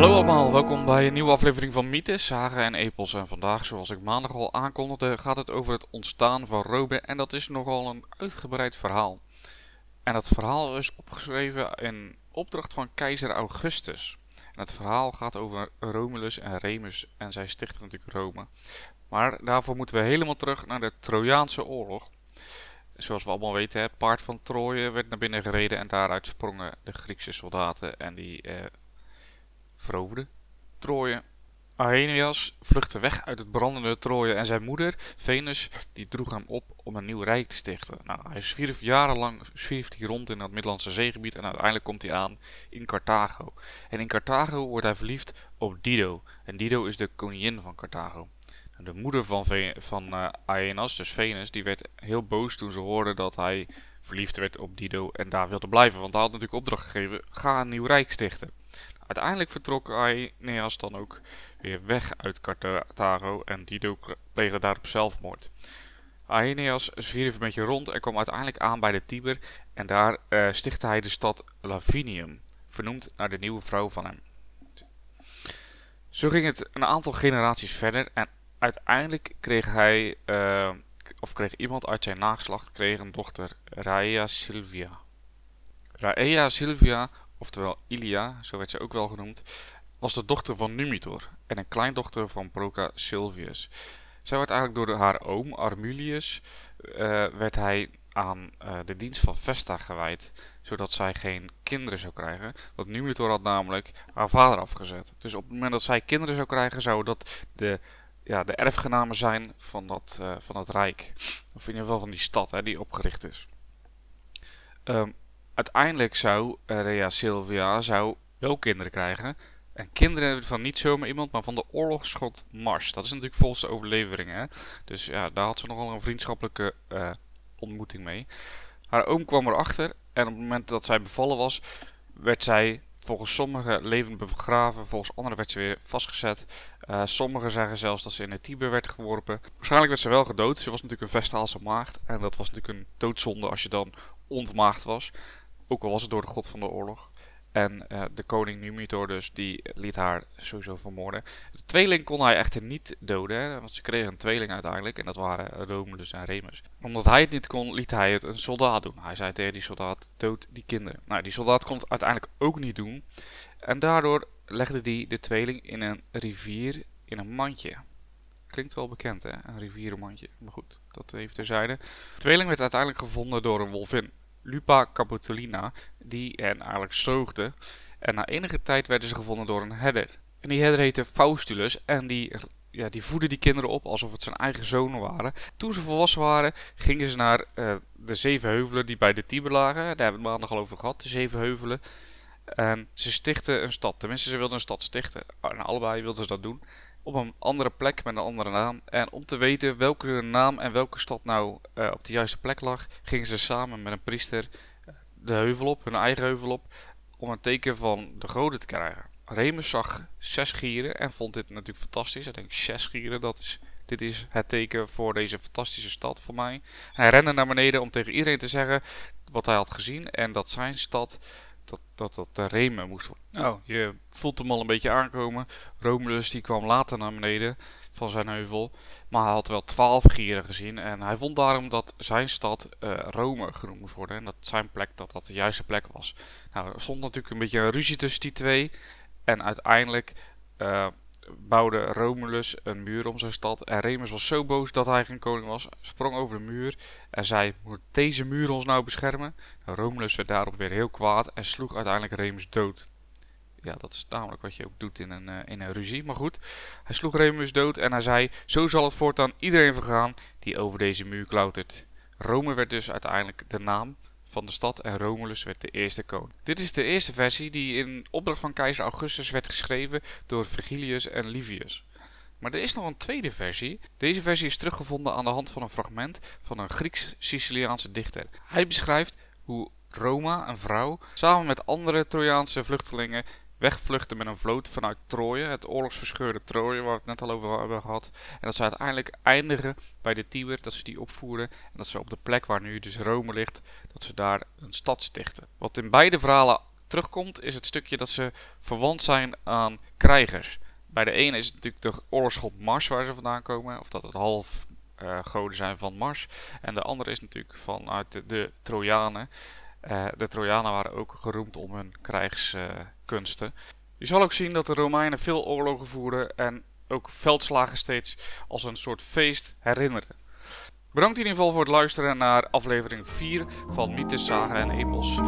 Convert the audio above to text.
Hallo allemaal, welkom bij een nieuwe aflevering van Mythes, Zagen en Epels. En vandaag, zoals ik maandag al aankondigde, gaat het over het ontstaan van Rome. En dat is nogal een uitgebreid verhaal. En dat verhaal is opgeschreven in opdracht van keizer Augustus. En het verhaal gaat over Romulus en Remus en zij stichten natuurlijk Rome. Maar daarvoor moeten we helemaal terug naar de Trojaanse oorlog. Zoals we allemaal weten, het paard van Troje werd naar binnen gereden en daaruit sprongen de Griekse soldaten en die eh, veroverden Troje. Aeneas vluchtte weg uit het brandende Troje en zijn moeder, Venus, die droeg hem op om een nieuw rijk te stichten. Nou, hij zwierf jarenlang zwierf hij rond in het Middellandse zeegebied en uiteindelijk komt hij aan in Carthago. En in Carthago wordt hij verliefd op Dido. En Dido is de koningin van Carthago. De moeder van, van uh, Aeneas, dus Venus, die werd heel boos toen ze hoorde dat hij verliefd werd op Dido en daar wilde blijven. Want hij had natuurlijk opdracht gegeven, ga een nieuw rijk stichten. Uiteindelijk vertrok Aeneas dan ook weer weg uit Carthago en Dido pleegde daarop zelfmoord. Aeneas zwierf een beetje rond en kwam uiteindelijk aan bij de Tiber en daar uh, stichtte hij de stad Lavinium, vernoemd naar de nieuwe vrouw van hem. Zo ging het een aantal generaties verder en uiteindelijk kreeg hij, uh, of kreeg iemand uit zijn nageslacht, kreeg een dochter, Rhea Silvia. Rhea Silvia, oftewel Ilia, zo werd ze ook wel genoemd, was de dochter van Numitor en een kleindochter van Proca Silvius. Zij werd eigenlijk door haar oom Armulius uh, werd hij aan uh, de dienst van Vesta gewijd, zodat zij geen kinderen zou krijgen. Want Numitor had namelijk haar vader afgezet. Dus op het moment dat zij kinderen zou krijgen, zou dat de ja, de erfgenamen zijn van dat, uh, van dat rijk. Of in ieder geval van die stad hè, die opgericht is. Um, uiteindelijk zou Rea Silvia zou wel kinderen krijgen. En kinderen van niet zomaar iemand, maar van de oorlogsschot Mars. Dat is natuurlijk volgens de overleveringen. Hè? Dus ja, daar had ze nogal een vriendschappelijke uh, ontmoeting mee. Haar oom kwam erachter en op het moment dat zij bevallen was, werd zij volgens sommigen levend begraven, volgens anderen werd ze weer vastgezet. Uh, sommigen zeggen zelfs dat ze in het Tiber werd geworpen. Waarschijnlijk werd ze wel gedood. Ze was natuurlijk een Vestaalse maagd. En dat was natuurlijk een doodzonde als je dan ontmaagd was. Ook al was het door de god van de oorlog. En uh, de koning Numitor dus, die liet haar sowieso vermoorden. De tweeling kon hij echter niet doden, want ze kregen een tweeling uiteindelijk. En dat waren Romulus en Remus. Omdat hij het niet kon, liet hij het een soldaat doen. Hij zei tegen die soldaat, dood die kinderen. Nou, die soldaat kon het uiteindelijk ook niet doen. En daardoor legde hij de tweeling in een rivier in een mandje. Klinkt wel bekend hè, een rivierenmandje. Maar goed, dat even terzijde. De tweeling werd uiteindelijk gevonden door een wolvin. Lupa capitolina, die hen eigenlijk zoogde. En na enige tijd werden ze gevonden door een herder. En die herder heette Faustulus en die, ja, die voedde die kinderen op alsof het zijn eigen zonen waren. Toen ze volwassen waren, gingen ze naar uh, de zeven heuvelen die bij de Tiber lagen. Daar hebben we het maandag al over gehad, de zeven heuvelen. En ze stichten een stad, tenminste ze wilden een stad stichten. En allebei wilden ze dat doen op een andere plek met een andere naam. En om te weten welke naam en welke stad nou uh, op de juiste plek lag, gingen ze samen met een priester eh, de heuvel op, hun eigen heuvel op, om een teken van de goden te krijgen. Remus zag zes gieren en vond dit natuurlijk fantastisch. Hij denkt, zes gieren, dat is, dit is het teken voor deze fantastische stad voor mij. Hij rende naar beneden om tegen iedereen te zeggen wat hij had gezien en dat zijn stad dat dat, de Remen moest worden. Nou, je voelt hem al een beetje aankomen. Romulus die kwam later naar beneden van zijn heuvel. Maar hij had wel twaalf gieren gezien. En hij vond daarom dat zijn stad uh, Rome genoemd moest worden. En dat zijn plek dat dat de juiste plek was. Nou, er stond natuurlijk een beetje een ruzie tussen die twee. En uiteindelijk uh, bouwde Romulus een muur om zijn stad. En Remus was zo boos dat hij geen koning was, sprong over de muur en zei: Moet deze muur ons nou beschermen? Nou, Romulus werd daarop weer heel kwaad en sloeg uiteindelijk Remus dood. Ja, dat is namelijk wat je ook doet in een, uh, in een ruzie. Maar goed, hij sloeg Remus dood en hij zei: Zo zal het voortaan iedereen vergaan die over deze muur klautert. Rome werd dus uiteindelijk de naam van de stad en Romulus werd de eerste koning. Dit is de eerste versie die in opdracht van keizer Augustus werd geschreven door Virgilius en Livius. Maar er is nog een tweede versie. Deze versie is teruggevonden aan de hand van een fragment van een Grieks-Siciliaanse dichter. Hij beschrijft hoe Roma, een vrouw, samen met andere Trojaanse vluchtelingen wegvluchten met een vloot vanuit Troje, het oorlogsverscheurde Troje, waar we het net al over hebben gehad. En dat ze uiteindelijk eindigen bij de Tiber, dat ze die opvoeren en dat ze op de plek waar nu dus Rome ligt, dat ze daar een stad stichten. Wat in beide verhalen terugkomt, is het stukje dat ze verwant zijn aan krijgers. Bij de ene is het natuurlijk de oorlogsgod Mars waar ze vandaan komen, of dat het half uh, goden zijn van Mars. En de andere is natuurlijk vanuit de Trojanen. Uh, de Trojanen waren ook geroemd om hun krijgskunsten. je zal ook zien dat de Romeinen veel oorlogen voerden en ook veldslagen steeds als een soort feest herinneren. Bedankt in ieder geval voor het luisteren naar aflevering 4 van Mythes, Zagen en Epos.